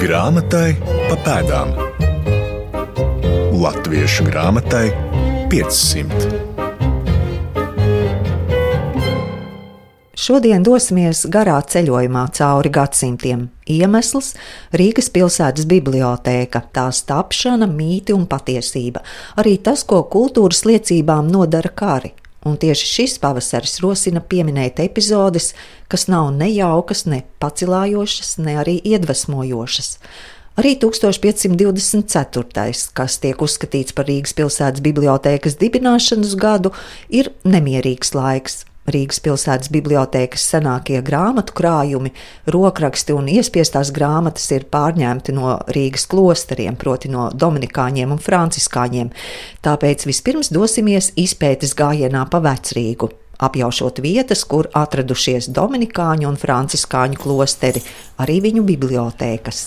Grāmatai pa pēdām. Latviešu grāmatai 500. Šodien dosimies garā ceļojumā cauri gadsimtiem. Iemesls - Rīgas pilsētas bibliotēka, tās tapšana, mīti un patiesība. Arī tas, ko kultūras liecībām nodara kari. Un tieši šis pavasaris rosina pieminēt epizodes, kas nav ne jaukas, ne pacilājošas, ne arī iedvesmojošas. Arī 1524. kas tiek uzskatīts par Rīgas pilsētas bibliotēkas dibināšanas gadu, ir nemierīgs laiks. Rīgas pilsētas bibliotēkas senākie grāmatu krājumi, rokraksti un iespiestās grāmatas ir pārņemti no Rīgas klosteriem, proti no Dominikāņiem un Franciskāņiem. Tāpēc vispirms dosimies izpētes gājienā pa vecrīgu, apjaušot vietas, kur atradušies Dominikāņu un Franciskāņu klosteri, arī viņu bibliotēkas.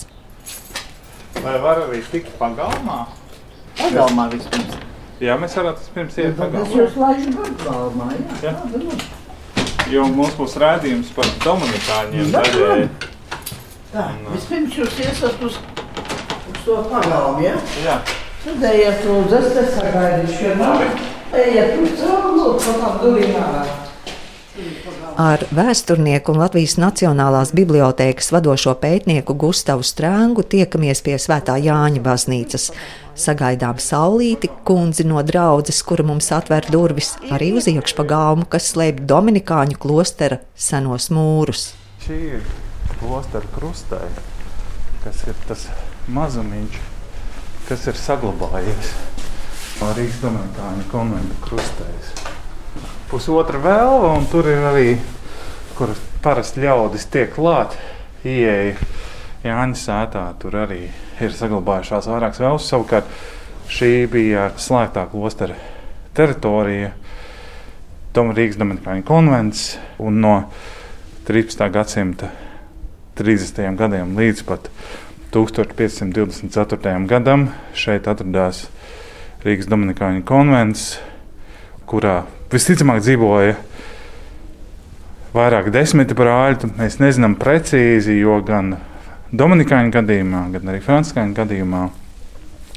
Vai var arī tikt pagalmā? Pagalmā vispirms. Jā, mēs varētu pirms iet Es pagalmā. jūs laižu pagalmā, jā. Jā. Jo mums būs rādījums par Dominikāņiem daļēji. Tā, vispirms jūs iesat uz, uz to pagalmu, jā? Jā. Tad ejiet lūdzu, es te sagaidīšu, jo nav. Ejiet uz caur lūdzu, pa tām durvīm ārā. Ar vēsturnieku un Latvijas Nacionālās bibliotēkas vadošo pētnieku Gustavu Strāngu tiekamies pie Svētā Jāņa baznīcas. Sagaidām saulīti, kundzi no draudzes, kura mums atver durvis arī uz iekšpagalmu, kas slēpj Dominikāņu klostera senos mūrus. Šī ir klostera krustē, kas ir tas mazumiņš, kas ir saglabājies no Rīgas Dominikāņu konventa krustēs. Pusotra vēlva, un tur ir arī, kur parasti ļaudis tiek klāt, ieeja Jāņa sētā. Tur arī ir saglabājušās vairākas vēlves. Savukārt šī bija slēgtā klostera teritorija, Tomā Rīgas Dominikāņu konvents, un no 13. gadsimta 30. gadiem līdz pat 1524. gadam šeit atradās Rīgas Dominikāņu konvents, kurā visticamāk dzīvoja vairāk desmiti brāļi. Mēs nezinām precīzi, jo gan Dominikāņu gadījumā, gan arī Franciskāņu gadījumā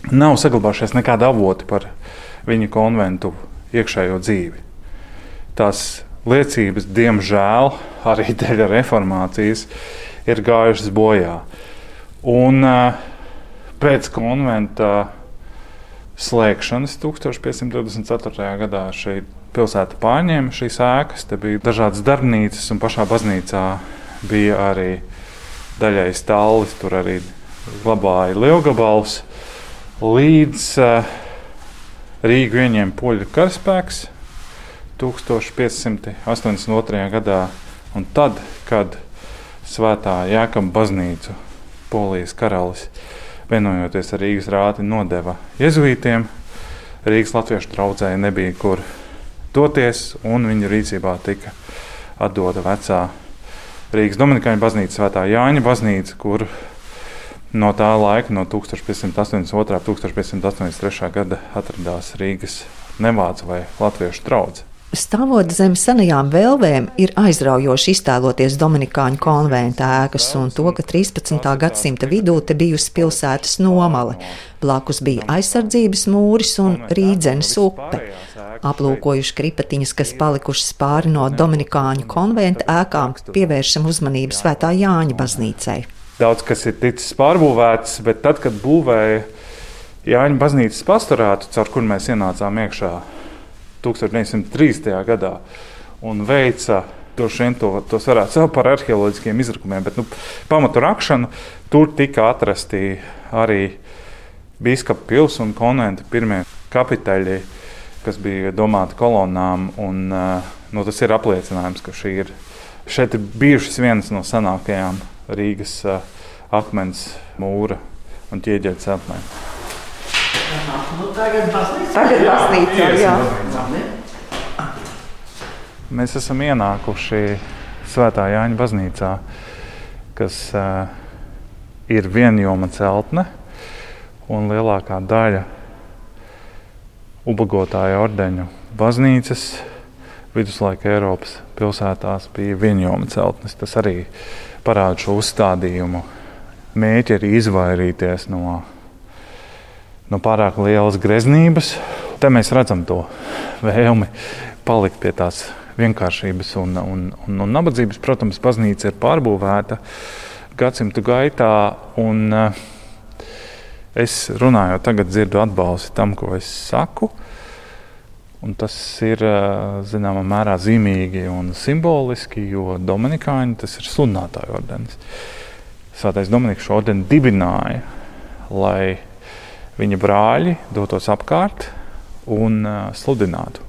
nav saglabājušies nekādi avoti par viņa konventu iekšējo dzīvi. Tās liecības, diemžēl, arī dēļ reformācijas, ir gājušas bojā. Un pēc konventa slēgšanas 1524. gadā šī pilsēta pārņēma šīs ēkas. Te bija dažādas darbnīcas, un pašā baznīcā bija arī daļai stālis. Tur arī glabāja lielgabals. Līdz uh, Rīgu ieņēma poļu karaspēks 1582. gadā. Un tad, kad Svētā Jēkabā baznīcu Polijas karalis vienojoties ar Rīgas rāti nodeva jezuītiem, Rīgas latviešu draugai nebija kur doties, un viņu rīcībā tika atdota vecā Rīgas Dominikāņu baznīca, Svētā Jāņa baznīca, kur no tā laika, no 1582. un 1583. gada, atradās Rīgas nevācu vai latviešu draugs. Stāvot zem senajām vēlvēm, ir aizraujoši iztēloties Dominikāņu konventa ēkas un to, ka 13. gadsimta vidū te bijusi pilsētas nomale. Blakus bija aizsardzības mūris un rīdzenes upe. Aplūkojuši kripatiņas, kas palikušas pāri no Dominikāņu konventa ēkām, pievēršam uzmanību Svētā Jāņa baznīcai. Daudz kas ir ticis pārbūvēts, bet tad, kad būvēja Jāņa baznīcas pastorātu, caur kur mēs ienācām iekšā 1903. gadā un veica droši vien to, tos varētu saukt par arheoloģiskiem izrakumiem, bet nu, pamatu rakšanu tur tika atrasti arī biskupa pilsēta un konventa pirmie kapiteļi, kas bija domāti kolonām. Un, uh, nu, tas ir apliecinājums, ka šī ir, šeit ir bijušas vienas no senākajām Rīgas uh, akmens mūra un ķieģeļa celtnēm. Nu, tagad baznīca. Tagad baznīcā, jā. Labi. Mēs esam ienākuši Svētā Jāņa baznīcā, kas uh, ir vienjoma celtne, un lielākā daļa ubagotāja ordeņu baznīcas viduslaika Eiropas pilsētās bija vienjoma celtnes. Tas arī parāda šo uzstādījumu mēķi arī izvairīties no, no pārāk lielas greznības. Te mēs redzam to vēlmi palikt pie tās vienkāršības un, un, un, un nabadzības. Protams, baznīca ir pārbūvēta gadsimtu gaitā. Un, uh, es runāju, tagad dzirdu atbalstu tam, ko es saku. Un tas ir zināmā mērā zīmīgi un simboliski, jo Dominikāņi tas ir sludinātāju ordenis. Svētais Dominiks šo ordeni dibināja, lai viņa brāļi dotos apkārt un sludinātu.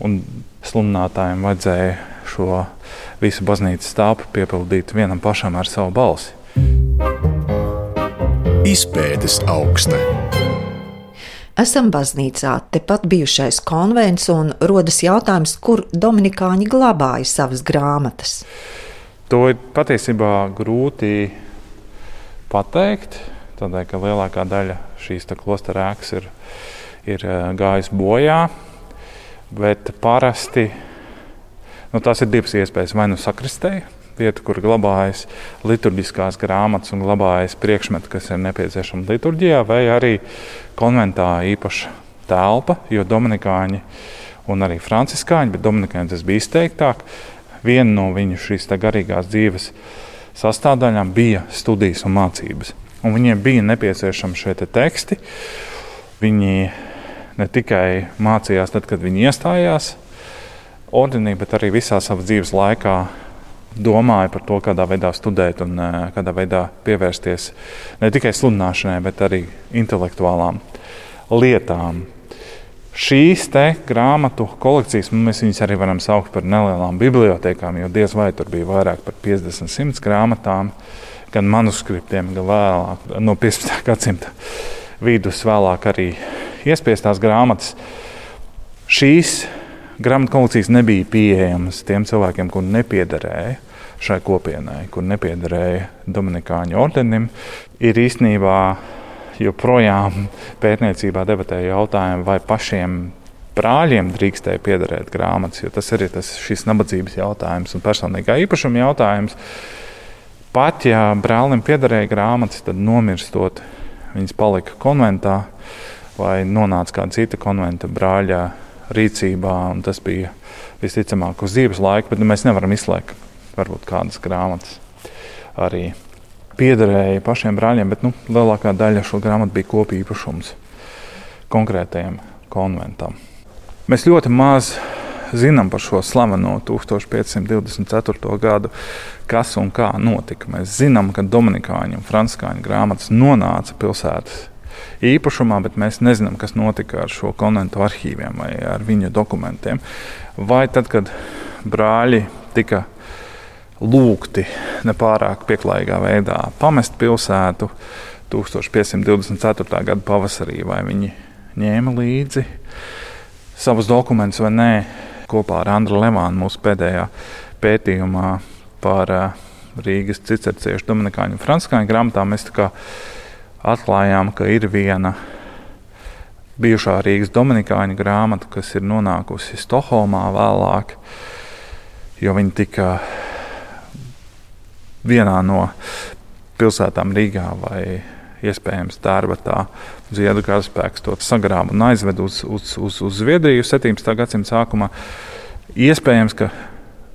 Un sludinātājiem vajadzēja šo visu baznīcas stāvu piepildīt vienam pašam ar savu balsi. Izpētes augsta. Esam baznīcā, tepat bijušais konvents, un rodas jautājums, kur Dominikāņi glabāja savas grāmatas. To ir patiesībā grūti pateikt, tādēļ, ka lielākā daļa šīs klostra ēkas ir, ir gājusi bojā. Bet parasti nu, tās ir divas iespējas. Vai nu sakristēji, vieta, kur glabājas liturģiskās grāmatas un glabājas priekšmeti, kas ir nepieciešami liturģijā, vai arī konventā īpaša telpa, jo Dominikāņi un arī Franciskāņi, bet Dominikāņi tas bija izteiktāk. Viena no viņu šīs garīgās dzīves sastāvdaļām bija studijas un mācības. Un viņiem bija nepieciešami šie te teksti. Viņi ne tikai mācījās tad, kad viņi iestājās ordenī, bet arī visā savas dzīves laikā domāju par to, kādā veidā studēt un eh, kādā veidā pievērsties ne tikai sludināšanai, bet arī intelektuālām lietām. Šīs grāmatu kolekcijas mēs arī varam saukt par nelielām bibliotekām, jo diez vai tur bija vairāk par 50, 100 grāmatām, gan manuskriptiem, gan vēlāk no 15. gadsimta vidus, vēlāk arī iespiestās grāmatas. Šīs grāmatu kolekcijas nebija pieejamas tiem cilvēkiem, kuriem nepiederēja šai kopienai, kur nepiederēja Dominikāņu ordenim, ir īstenībā joprojām pētniecībā debatēja jautājumu, vai pašiem brāļiem drīkstēja piederēt grāmatas, jo tas arī tas šis nabadzības jautājums un personīgā īpašuma jautājums. Pat ja brālim piederēja grāmatas, tad nomirstot, viņas palika konventā vai nonāca kāda cita konventa brāļa rīcībā. Tas bija visticamāk uz dzīves laika, bet nu, mēs nevaram izslēgt varbūt kādas grāmatas arī piederēja pašiem brāļiem, bet nu, lielākā daļa šo grāmatu bija kopīga īpašums konkrētajam konventam. Mēs ļoti maz zinām par šo slaveno 1524. gadu, kas un kā notika. Mēs zinām, ka Dominikāņu un Frančiskāņu grāmatas nonāca pilsētas īpašumā, bet mēs nezinām, kas notika ar šo konventu arhīviem vai ar viņu dokumentiem. Vai tad, kad brāļi tika lūgti nepārāk pieklājīgā veidā pamest pilsētu 1524. gada pavasarī, vai viņi ņēma līdzi savus dokumentus vai nē, kopā ar Andru Levānu mūsu pēdējā pētījumā par uh, Rīgas cicerciešu Dominikāņu un Frančiskāņu grāmatām. Mēs atklājām, ka ir viena bijušā Rīgas Dominikāņu grāmata, kas ir nonākusi Stokholmā vēlāk, jo viņi tika vienā no pilsētām Rīgā vai iespējams Tērbatā Ziedu karaspēks to sagrāva un aizved uz, uz, uz, uz Zviedriju 17. gadsimta sākumā. Iespējams, ka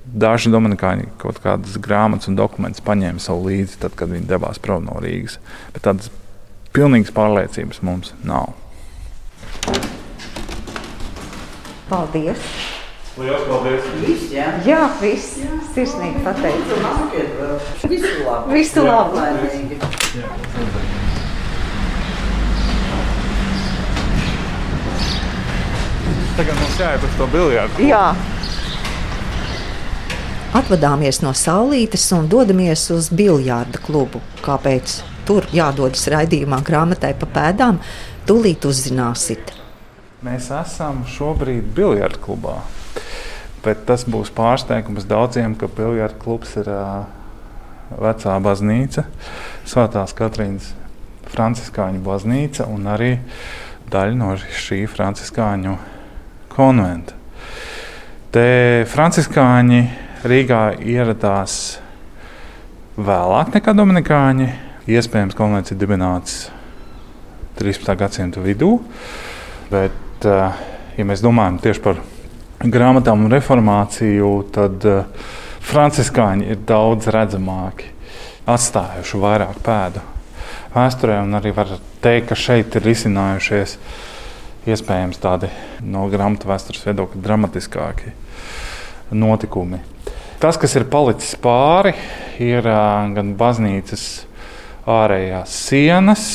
daži dominikāņi kaut kādas grāmatas un dokumentus paņēma sev līdzi, tad, kad viņi devās prom no Rīgas. Bet tādas pilnīgas pārliecības mums nav. Paldies! Lielas paldies! Viss, jā. Jā, viss sirsnīgi vēl. Visu labu. Visu labu! Laimīgi. Tagad mums jāiet uz to biljardu. Jā. Atvadāmies no saulītes un dodamies uz biljarda klubu. Kāpēc tur jādodas raidījumā grāmatai pa pēdām, tūlīt uzzināsiet. Mēs esam šobrīd biljardu klubā. Bet tas būs pārsteigums daudziem, ka biljardu klubs ir uh, vecā baznīca, Svētās Katrīnas Franciskāņu baznīca un arī daļa no šī Franciskāņu konventa. Te Franciskāņi Rīgā ieradās vēlāk nekā Dominikāņi. Iespējams, konvencija dibināts 13. gadsimta vidū. Bet, eh, ja mēs domājam tieši par grāmatām un reformāciju, tad eh, franciskāņi ir daudz redzamāki, atstājuši vairāk pēdu vēsturē. Arī var teikt, ka šeit ir izcinājušies iespējams tādi no grāmatu vēstures viedokļa dramatiskāki notikumi. Tas, kas ir palicis pāri, ir gan baznīcas ārējās sienas,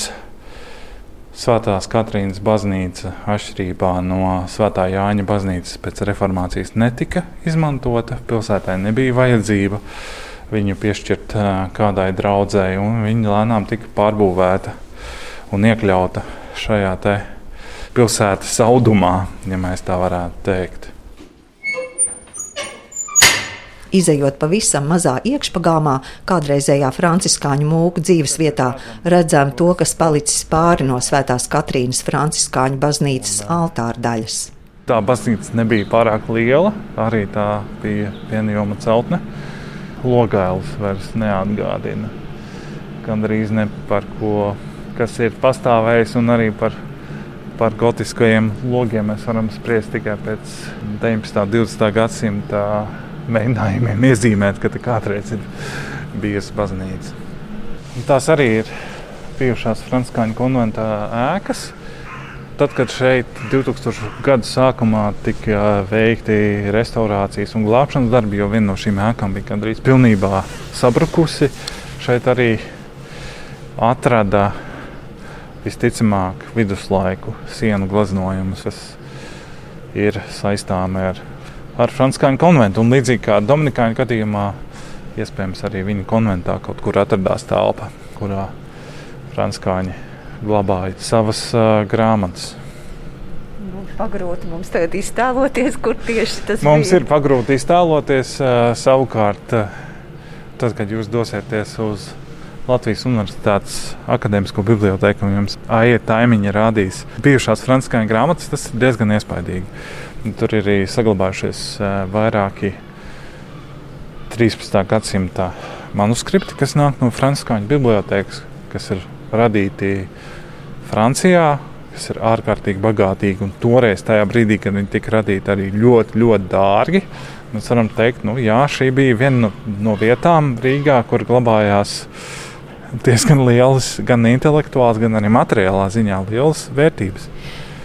Svētās Katrīnas baznīca, atšķirībā no Svētā Jāņa baznīcas, pēc reformācijas netika izmantota. Pilsētai nebija vajadzība viņu piešķirt kādai draudzēji, un viņa lēnām tika pārbūvēta un iekļauta šajā pilsētas audumā, ja tā varētu teikt. Izejot pavisam mazā iekšpagāmā, kādreizējā franciskāņu mūku dzīves vietā, redzam to, kas palicis pāri no Svētās Katrīnas franciskāņu baznīcas altāra daļas. Tā baznīca nebija pārāk liela, arī tā bija vienjoma celtne. Logailis vairs neatgādina. Gan arī ne par ko, kas ir pastāvējis, un arī par, par gotiskajiem logiem mēs varam spriest tikai pēc 19. un 20. gadsimta mēģinājumiem iezīmēt, ka kādreiz ir bijusi baznīca. Un tās arī ir bijušās Frančiskāņu konventā ēkas. Tad, kad šeit 2000. gada sākumā tika veikti restaurācijas un glābšanas darbi, jo viena no šīm ēkām bija gandrīz pilnībā sabrukusi, šeit arī atrada visticamāk viduslaiku sienu gleznojumus, kas ir saistāmi ar ar Frančiskāņu konventu. Un līdzīgi kā Dominikāņu gadījumā, iespējams, arī viņa konventā kaut kur atradās telpa, kurā Frančiskāņi glabāja savas uh, grāmatas. Pagrūti mums tagad iztēloties, kur tieši tas mums bija. ir. Pagrūti iztēloties uh, savukārt, uh, tad, kad jūs dosieties uz Latvijas Universitātes akadēmisko bibliotēku un jums aiet taimiņa rādīs bijušās frančiskāņu grāmatas, tas ir diezgan iespaidīgi. Tur ir arī saglabājušies vairāki 13. gadsimta manuskripti, kas nāk no Franciskāņu bibliotēkas, kas ir radīti Francijā, kas ir ārkārtīgi bagātīgi. Un toreiz, tajā brīdī, kad viņi tika radīti, arī ļoti, ļoti dārgi. Mēs varam teikt, ka nu, šī bija viena no, no vietām Rīgā, kur glabājās diezgan lielas, gan intelektuālas, gan arī materiālā ziņā lielas vērtības.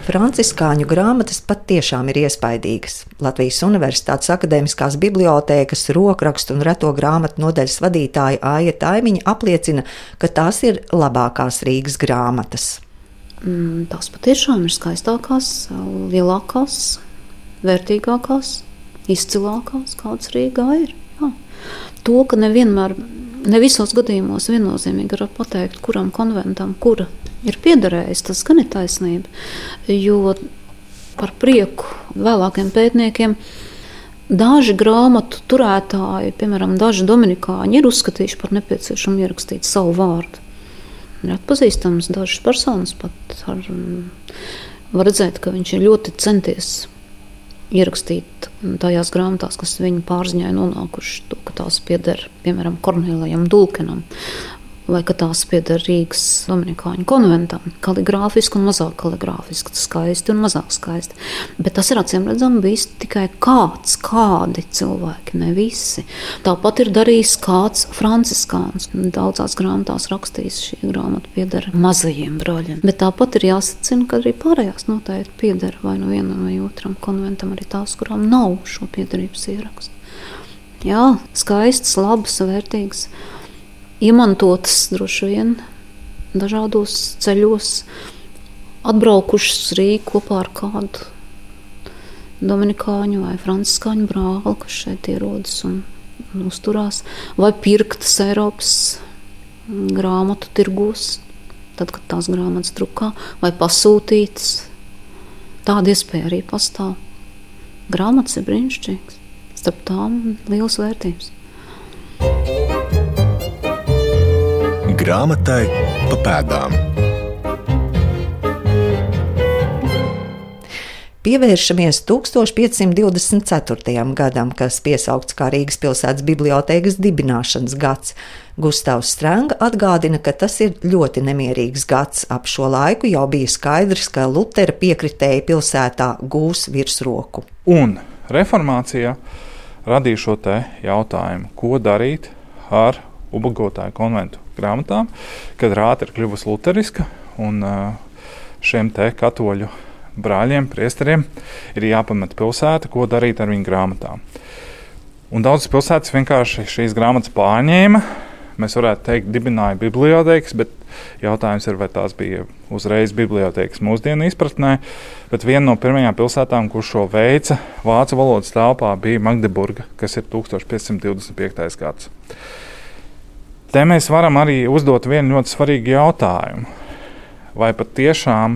Franciskāņu grāmatas patiešām ir iespaidīgas. Latvijas Universitātes akadēmiskās bibliotēkas rokrakstu un reto grāmatu nodaļas vadītāja Aija Taimiņa apliecina, ka tās ir labākās Rīgas grāmatas. Mm, tās patiešām ir skaistākās, lielākās, vērtīgākās, izcilākās, kādas Rīgā ir. Jā. To, ka nevienmēr, ne visos gadījumos viennozīmīgi var pateikt, kuram konventam, kura ir piederējis, tas gan ir taisnība. Jo par prieku vēlākiem pētniekiem. Daži grāmatu turētāji, piemēram, daži dominikāņi, ir uzskatījuši par nepieciešamu ierakstīt savu vārdu. Ir atpazīstams dažas personas, pat ar, var redzēt, ka viņš ir ļoti centies ierakstīt tajās grāmatās, kas viņa pārziņā ir nonākušas, to, ka tās pieder piemēram Kornelijam Dulkenam vai ka tās pieder Rīgas Dominikāņu konventam. Kaligrāfiski un mazāk kaligrāfiski, skaisti un mazāk skaisti. Bet tas ir acīm redzami bijis tikai kāds, kādi cilvēki, ne visi. Tāpat ir darījis kāds franciskāns. Daudzās grāmatās rakstījis šī grāmata pieder mazajiem brāļiem. Bet tāpat ir jāsacina, ka arī pārējās noteikti pieder vai nu vienam vai otram konventam, arī tās, kurām nav šo piedarības ierakstu. Jā, skaistas, labas, vērtīgas iemantotas droši vien dažādos ceļos, atbraukušas uz Rīgu kopā ar kādu Dominikāņu vai Franciskāņu brāli, kas šeit ierodas un, uzturās, vai pirktas Eiropas grāmatu tirgos, tad, kad tās grāmatas drukā, vai pasūtītas. Tāda iespēja arī pastāv. Grāmatas ir brīnišķīgas, starp tām liels vērtības. Grāmatai pa pēdām. Pievēršamies 1524. gadam, kas piesaukts kā Rīgas pilsētas bibliotēkas dibināšanas gads. Gustavs Strunke atgādina, ka tas ir ļoti nemierīgs gads. Ap šo laiku jau bija skaidrs, ka Lutera piekritēji pilsētā gūs virsroku. Un reformācija radīja šo jautājumu, ko darīt ar ubagotāju konventu grāmatām, kad rāta ir kļuvusi luteriska un šiem te katoļu brāļiem, priesteriem, ir jāpamet pilsēta, ko darīt ar viņu grāmatām. Un daudzas pilsētas vienkārši šīs grāmatas pārņēma. Mēs varētu teikt, dibināja bibliotēkas, bet jautājums ir, vai tās bija uzreiz bibliotēkas mūsdienu izpratnē. Bet viena no pirmajām pilsētām, kur šo veica vācu valodas telpā, bija Magdeburga, kas ir 1525. gads. Te mēs varam arī uzdot vienu ļoti svarīgu jautājumu. Vai patiešām tiešām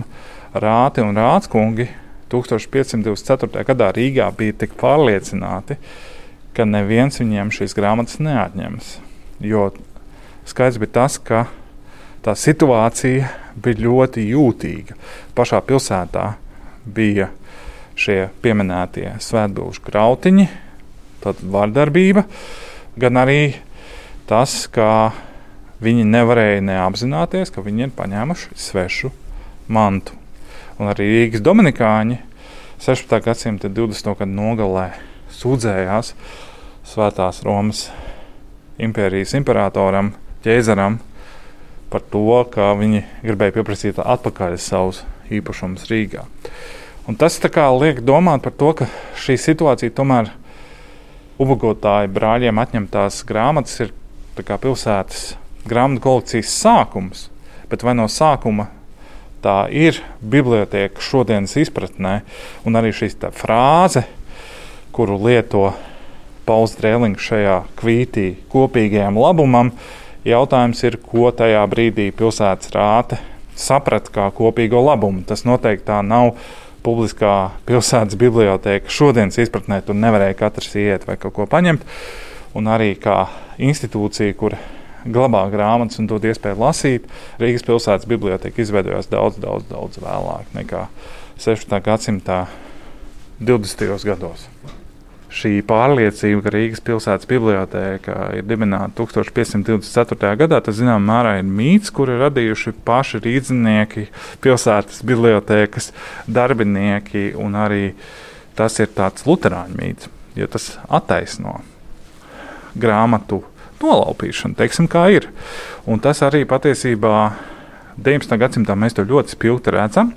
Rāti un Rātskungi 1524. gadā Rīgā bija tik pārliecināti, ka neviens viņiem šīs grāmatas neatņems. Jo skaidrs bija tas, ka tā situācija bija ļoti jūtīga. Pašā pilsētā bija šie pieminētie svētbūšu grautiņi, tad vardarbība, gan arī tas, ka viņi nevarēja neapzināties, ka viņi ir paņēmuši svešu mantu un arī Rīgas Dominikāņi 16. gadsimta 20. gadu nogalē sūdzējās Svētās Romas impērijas imperatoram, ķēzaram par to, ka viņi gribēja pieprasīt atpakaļ savus īpašumus Rīgā. Un tas liek domāt par to, ka šī situācija tomēr ubagotāju brāļiem atņemtās grāmatas ir pilsētas grāmatu kolekcijas sākums, bet vai no sākuma tā ir biblioteka šodienas izpratnē, un arī šī frāze, kuru lieto Pauls Drēlings šajā kvītī kopīgajam labumam, jautājums ir, ko tajā brīdī pilsētas rāte saprata kā kopīgo labumu. Tas noteikti tā nav publiskā pilsētas biblioteka. Šodienas izpratnē tur nevarēja katrs iet vai kaut ko paņemt. Un arī kā institūcija, kur glabā grāmatas un dod iespēju lasīt. Rīgas pilsētas biblioteka izveidojās daudz, daudz, daudz vēlāk nekā 16. gadsimta 20. gados. Šī pārliecība, ka Rīgas pilsētas biblioteka ir dibināta 1524. gadā, tas zināmā mērā ir mīts, kuru radījuši paši rīznieki, pilsētas bibliotekas darbinieki, un arī tas ir tāds luterāņu mīts, jo tas attaisno grāmatu nolaupīšana, teiksim, kā ir. Un tas arī patiesībā 19. gadsimtā mēs to ļoti spilgti redzam.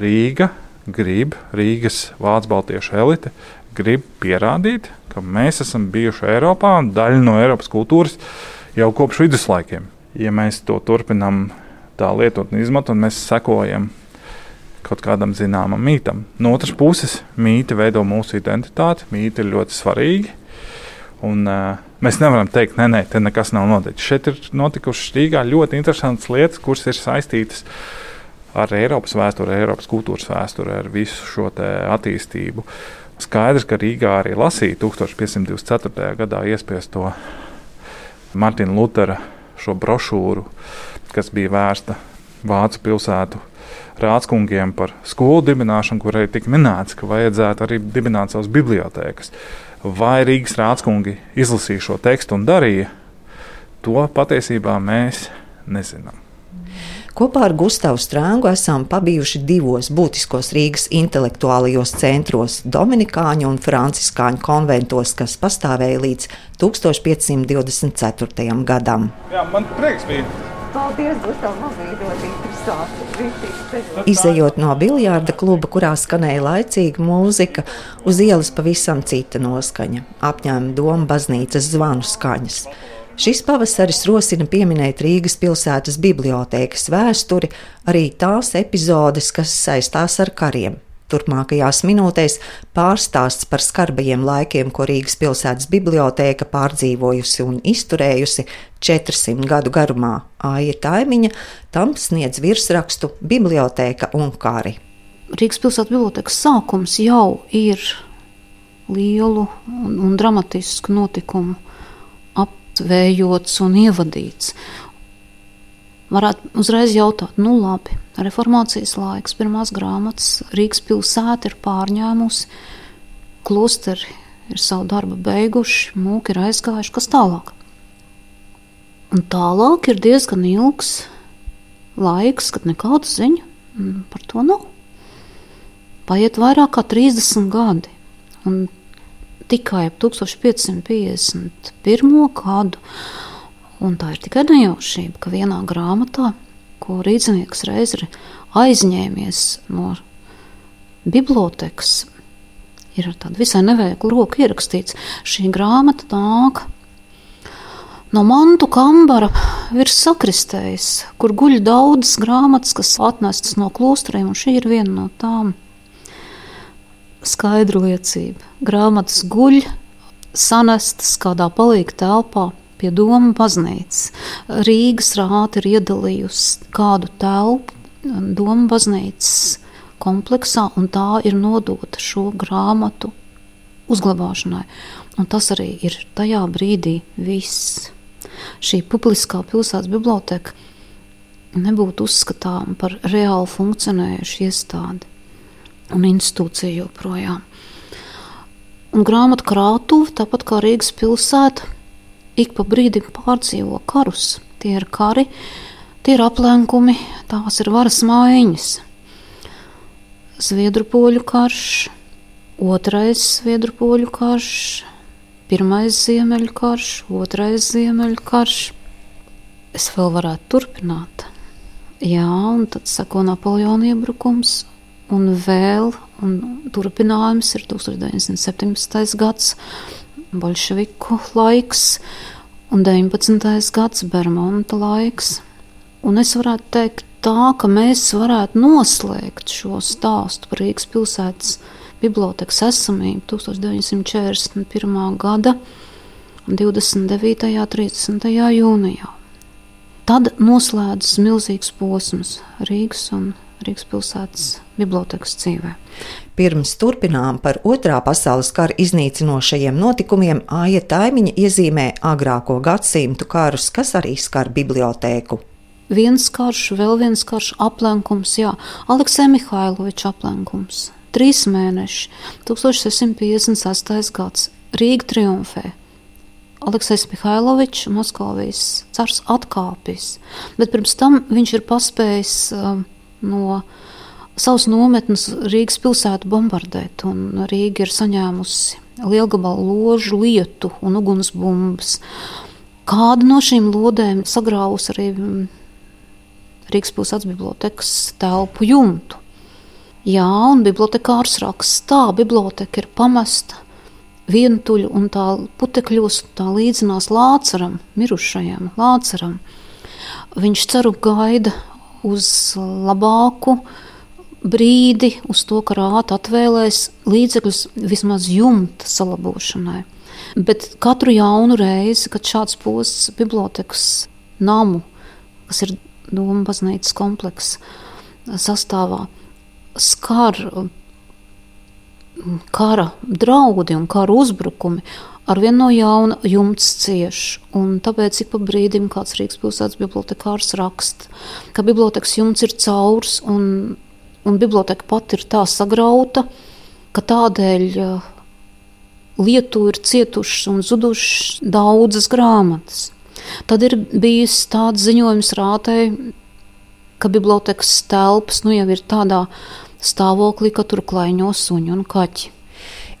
Rīga grib, Rīgas vācu baltiešu elite grib pierādīt, ka mēs esam bijuši Eiropā un daļa no Eiropas kultūras jau kopš viduslaikiem. Ja mēs to turpinām tā lietot un izmantot, mēs sekojam kaut kādam zināmam mītam. No otras puses, mīti veido mūsu identitāti, mīti ir ļoti svarīgi. Un, uh, Mēs nevaram teikt, nē, nē, te nekas nav noticis. Šeit ir notikušas Rīgā ļoti interesantas lietas, kuras ir saistītas ar Eiropas vēsturi, Eiropas kultūras vēsturi, ar visu šo attīstību. Skaidrs, ka Rīgā arī lasīja 1524. gadā iespiesto Martina Lutera šo brošūru, kas bija vērsta Vācu pilsētu rādskungiem par skolu dibināšanu, kur arī tika minēts, ka vajadzētu arī dibināt savas bibliotēkas. Vai Rīgas rādskungi izlasīja šo tekstu un darīja, to patiesībā mēs nezinām. Kopā ar Gustavu Strāngu esam pabijuši divos būtiskos Rīgas intelektuālajos centros - Dominikāņu un Franciskāņu konventos, kas pastāvēja līdz 1524. gadam. Jā, man prieks bija Paldies, Gustav, man bija ļoti interesanti. Izejot no biljārda kluba, kurā skanēja laicīga mūzika, uz ielas pavisam cita noskaņa - apņēma doma baznīcas zvanu skaņas. Šis pavasaris rosina pieminēt Rīgas pilsētas bibliotēkas vēsturi, arī tās epizodes, kas saistās ar kariem. Turpmākajās minūtēs pārstāsts par skarbajiem laikiem, ko Rīgas pilsētas bibliotēka pārdzīvojusi un izturējusi 400 gadu garumā. Aija Taimiņa tam sniedz virsrakstu Bibliotēka un kari. Rīgas pilsētas bibliotekas sākums jau ir lielu un, un dramatisku notikumu aptvējots un ievadīts. Varētu uzreiz jautāt, nu labi, reformācijas laiks, pirmās grāmatas, Rīgas pilsēta ir pārņēmusi, klosteri ir savu darbu beiguši, mūki ir aizgājuši, kas tālāk. Un tālāk ir diezgan ilgs laiks, kad nekādu ziņu par to nav. Paiet vairāk kā 30 gadi, un tikai ap 1551. gadu Un tā ir tikai nejaušība, ka vienā grāmatā, ko rīznieks reiz ir aizņēmies no bibliotekas, ir ar tādu visai neveiklu roku ierakstīts. Šī grāmata nāk no mantu kambara virs sakristējas, kur guļ daudzas grāmatas, kas atnestas no klosteriem, un šī ir viena no tām. Skaidra liecība. Grāmatas guļ, sanestas kādā palīga telpā, pie Doma baznīcas. Rīgas rāta ir iedalījusi kādu telpu Doma baznīcas kompleksā, un tā ir nodota šo grāmatu uzglabāšanai. Un tas arī ir tajā brīdī viss. Šī publiskā pilsētas biblioteka nebūtu uzskatāma par reāli funkcionējušu iestādi un institūciju joprojām. Un grāmatu krātuve, tāpat kā Rīgas pilsēta, ik pa brīdim pārdzīvo karus. Tie ir kari, tie ir aplenkumi, tās ir varas maiņas. Zviedru poļu karš, otrais zviedru poļu karš, pirmais ziemeļu karš, otrais ziemeļu karš. Es vēl varētu turpināt. Jā, un tad seko Napoleona iebrukums, un vēl, un turpinājums ir 1917. gads, bolševiku laiks un 19. gads Bermuda laiks. Un es varētu teikt tā, ka mēs varētu noslēgt šo stāstu par Rīgas pilsētas bibliotekas esamību 1941. gada 29. un 30. jūnijā. Tad noslēdzas milzīgs posms Rīgas un Rīgas pilsētas bibliotekas dzīvē. Pirms turpinām par otrā pasaules kara iznīcinošajiem notikumiem, Aija Taimiņa iezīmē agrāko gadsimtu karus, kas arī skar bibliotēku. Viens karš, vēl viens karš, aplenkums, jā, Aleksē Mihailoviča aplenkums. Trīs mēneši, 1658. gads, Rīga triumfē. Aleksis Mihailovičs, Moskavijas cars, atkāpjas, bet pirms tam viņš ir paspējis uh, no savus nometnes Rīgas pilsētu bombardēt, un Rīga ir saņēmusi lielgabalu ložu lietu un ugunsbumbas. Kāda no šīm lodēm sagrāvusi arī mm, Rīgas pilsētas bibliotekas telpu jumtu. Jā, un bibliotekārs raksta, tā biblioteka ir pamesta vientuļu un tā putekļos tā līdzinās lācaram, mirušajam lācaram. Viņš ceru gaida uz labāku, brīdi uz to, ka rāta atvēlēs līdzekļus vismaz jumta salabošanai. Bet katru jaunu reizi, kad šāds posts bibliotekas namu, kas ir Doma baznīcas komplekss sastāvā, skar kara draudi un kara uzbrukumi, arvien no jauna jumts cieš. Tāpēc ik pa brīdim kāds Rīgas pilsētas bibliotekārs raksta, ka bibliotekas jumts ir caurs un un biblioteka pati ir tā sagrauta, ka tādēļ eh, lietu ir cietušas un zudušas daudzas grāmatas. Tad ir bijis tāds ziņojums rātē, ka bibliotekas telpas nu jau ir tādā stāvoklī, ka tur klaiņo suņi un kaķi.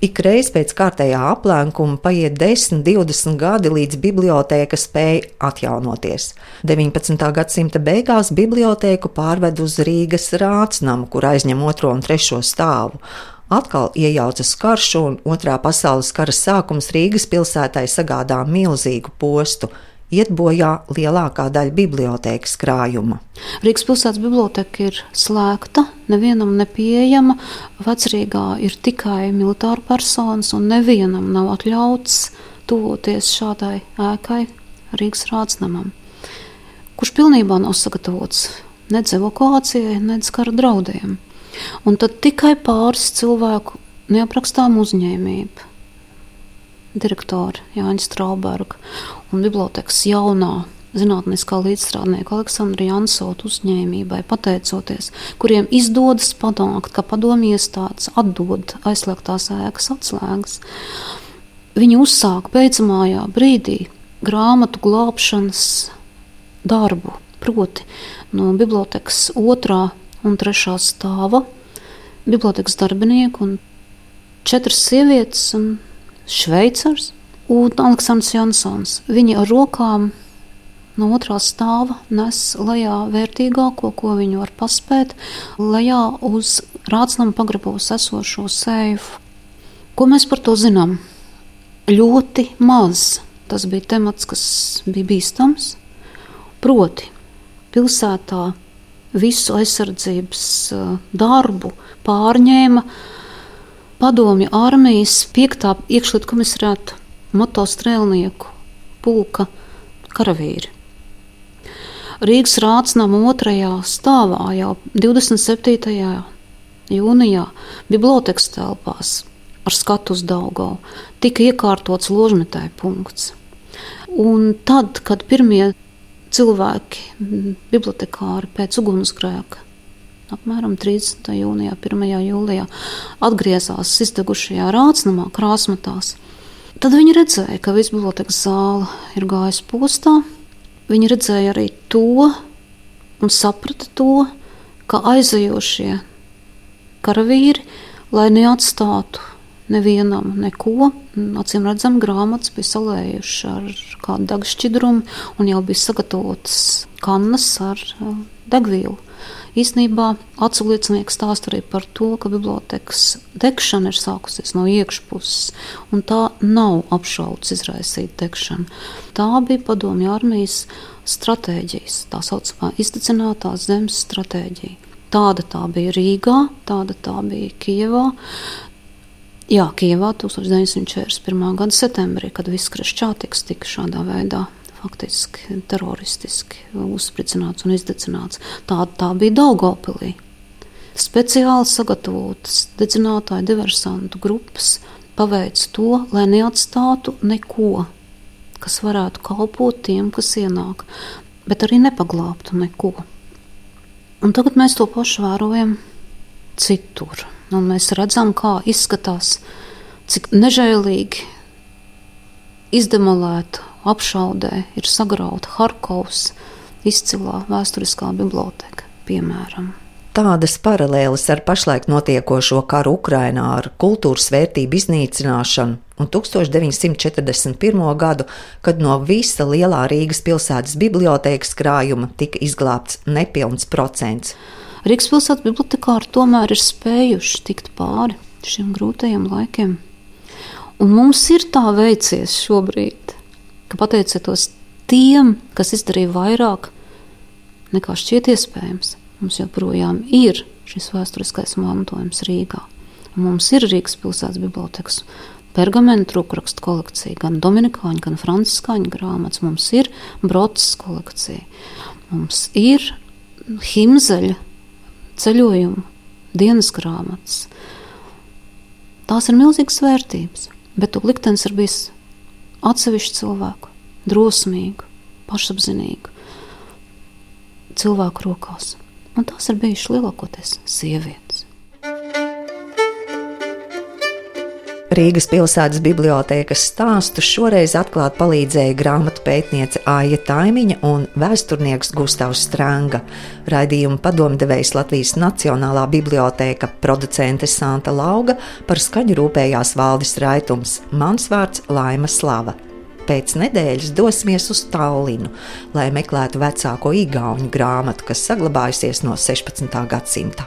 Ik reiz pēc kārtējā aplēkuma paiet 10, 20 gadi, līdz biblioteka spēja atjaunoties. 19. gadsimta beigās bibliotēku pārved uz Rīgas rācnamu, kur aizņem otro un trešo stāvu. Atkal iejaucas karš, un otrā pasaules kara sākums Rīgas pilsētai sagādā milzīgu postu iet bojā lielākā daļa bibliotekas krājuma. Rīgas pilsētas biblioteka ir slēgta, nevienam nepieejama. Vecrīgā ir tikai militāra personas, un nevienam nav atļauts tuvoties šādai ēkai, Rīgas rādsnamam, kurš pilnībā nav sagatavots nedz evakuācijai, nedz kara draudiem. Un tad tikai pāris cilvēku neaprakstām uzņēmību direktora Jāņa Strauberga un bibliotekas jaunā zinātniskā līdzstrādnieka Aleksandra Jansota uzņēmībai, pateicoties, kuriem izdodas panākt, ka padomju iestādes atdod aizslēgtās ēkas atslēgas. Viņi uzsāka beidzamajā brīdī grāmatu glābšanas darbu, proti no bibliotekas otrā un trešā stāva bibliotekas darbinieku un četras sievietes un šveicars un Aleksandrs Jansons. Viņi ar rokām no otrā stāva nes lejā vērtīgāko, ko viņi var paspēt, lejā uz rācnam pagrabos esošo sēju. Ko mēs par to zinām? Ļoti maz. Tas bija temats, kas bija bīstams. Proti, pilsētā visu aizsardzības darbu pārņēma padomju armijas 5. iekšlietu komisariāta motostrēlnieku pulka karavīri. Rīgas rācinām otrajā stāvā jau 27. jūnijā bibliotekas telpās ar skatu uz Daugau tika iekārtots ložmetēju punkts. Un tad, kad pirmie cilvēki, bibliotekāri pēc ugunsgrēka apmēram 30. jūnijā, 1. jūlijā atgriezās izdegušajā rācnamā, krāsmatās. Tad viņi redzēja, ka viss bibliotekas zāle ir gājusi postā. Viņi redzēja arī to un saprata to, ka aizejošie karavīri, lai neatstātu nevienam neko. Acīm redzam, grāmatas bija salējušas ar kādu degšķidrumu un jau bija sagatavotas kannas ar uh, degvielu. Īsnībā atsauliecinieks stāsta arī par to, ka bibliotekas degšana ir sākusies no iekšpuses, un tā nav apšaudas izraisīta degšana. Tā bija padomju armijas stratēģijas, tā saucamā izdedzinātās zemes stratēģija. Tāda tā bija Rīgā, tāda tā bija Kijevā, Jā, Kijavā 1941. gada septembrī, kad viss Kreščātiks tika šādā veidā faktiski teroristiski uzspricināts un izdedzināts. Tā, tā bija Daugopilī. Speciāli sagatavotas dedzinātāju diversantu grupas paveic to, lai neatstātu neko, kas varētu kalpot tiem, kas ienāk, bet arī nepaglābtu neko. Un tagad mēs to pašu vērojam citur. Un mēs redzam, kā izskatās, cik nežēlīgi izdemolēta apšaudē ir sagrauta Harkovas izcilā vēsturiskā biblioteka, piemēram. Tādas paralēles ar pašlaik notiekošo karu Ukrainā, ar kultūras vērtību iznīcināšanu un 1941. gadu, kad no visa lielā Rīgas pilsētas bibliotēkas krājuma tika izglābts nepilns procents. Rīgas pilsētas bibliotekāri tomēr ir spējuši tikt pāri šiem grūtajiem laikiem. Un mums ir tā veicies šobrīd, ka pateicoties tiem, kas izdarīja vairāk nekā šķiet iespējams, mums joprojām ir šis vēsturiskais mantojums Rīgā. Mums ir Rīgas pilsētas bibliotekas pergamentu rūkrakstu kolekcija, gan dominikāņu, gan franciskāņu grāmatas. Mums ir broces kolekcija, mums ir himzeļa ceļojumu, dienas grāmatas. Tās ir milzīgas vērtības, bet to liktenis ir bijis atsevišķu cilvēku, drosmīgu, pašapziņīgu cilvēku rokās. Un tās ir bijušas lielākoties sievietes. Rīgas pilsētas bibliotēkas stāstu šoreiz atklāt palīdzēja grāmatu pētniece Aija Taimiņa un vēsturnieks Gustavs Stranga. Raidījuma padomdevējs Latvijas Nacionālā bibliotēka producente Santa Lauga par skaņu rūpējās Valdis Raitums, mans vārds Laima Slava. Pēc nedēļas dosimies uz Tallinu, lai meklētu vecāko īgauņu grāmatu, kas saglabājusies no 16. gadsimta.